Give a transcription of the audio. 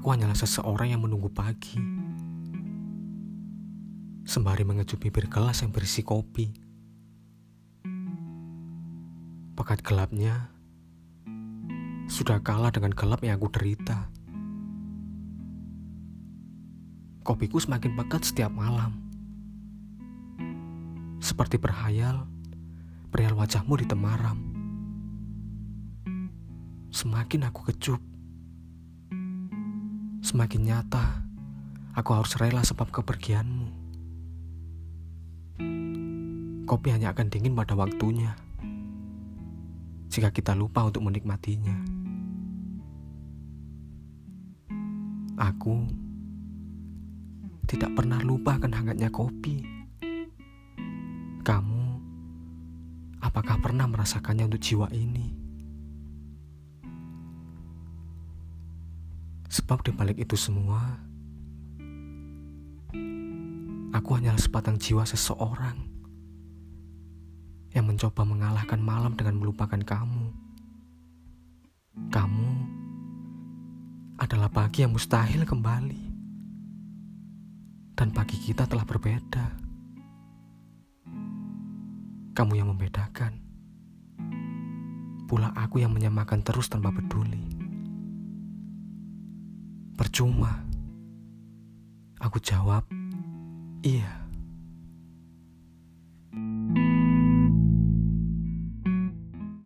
Aku hanyalah seseorang yang menunggu pagi. Sembari mengecup bibir gelas yang berisi kopi. Pekat gelapnya sudah kalah dengan gelap yang aku derita. Kopiku semakin pekat setiap malam. Seperti berhayal, perihal wajahmu di temaram. Semakin aku kecup, Semakin nyata, aku harus rela sebab kepergianmu. Kopi hanya akan dingin pada waktunya. Jika kita lupa untuk menikmatinya. Aku tidak pernah lupa akan hangatnya kopi. Kamu, apakah pernah merasakannya untuk jiwa ini? Sebab di balik itu semua, aku hanyalah sepatang jiwa seseorang yang mencoba mengalahkan malam dengan melupakan kamu. Kamu adalah pagi yang mustahil kembali. Dan pagi kita telah berbeda. Kamu yang membedakan. Pula aku yang menyamakan terus tanpa peduli. Percuma. Aku jawab, iya.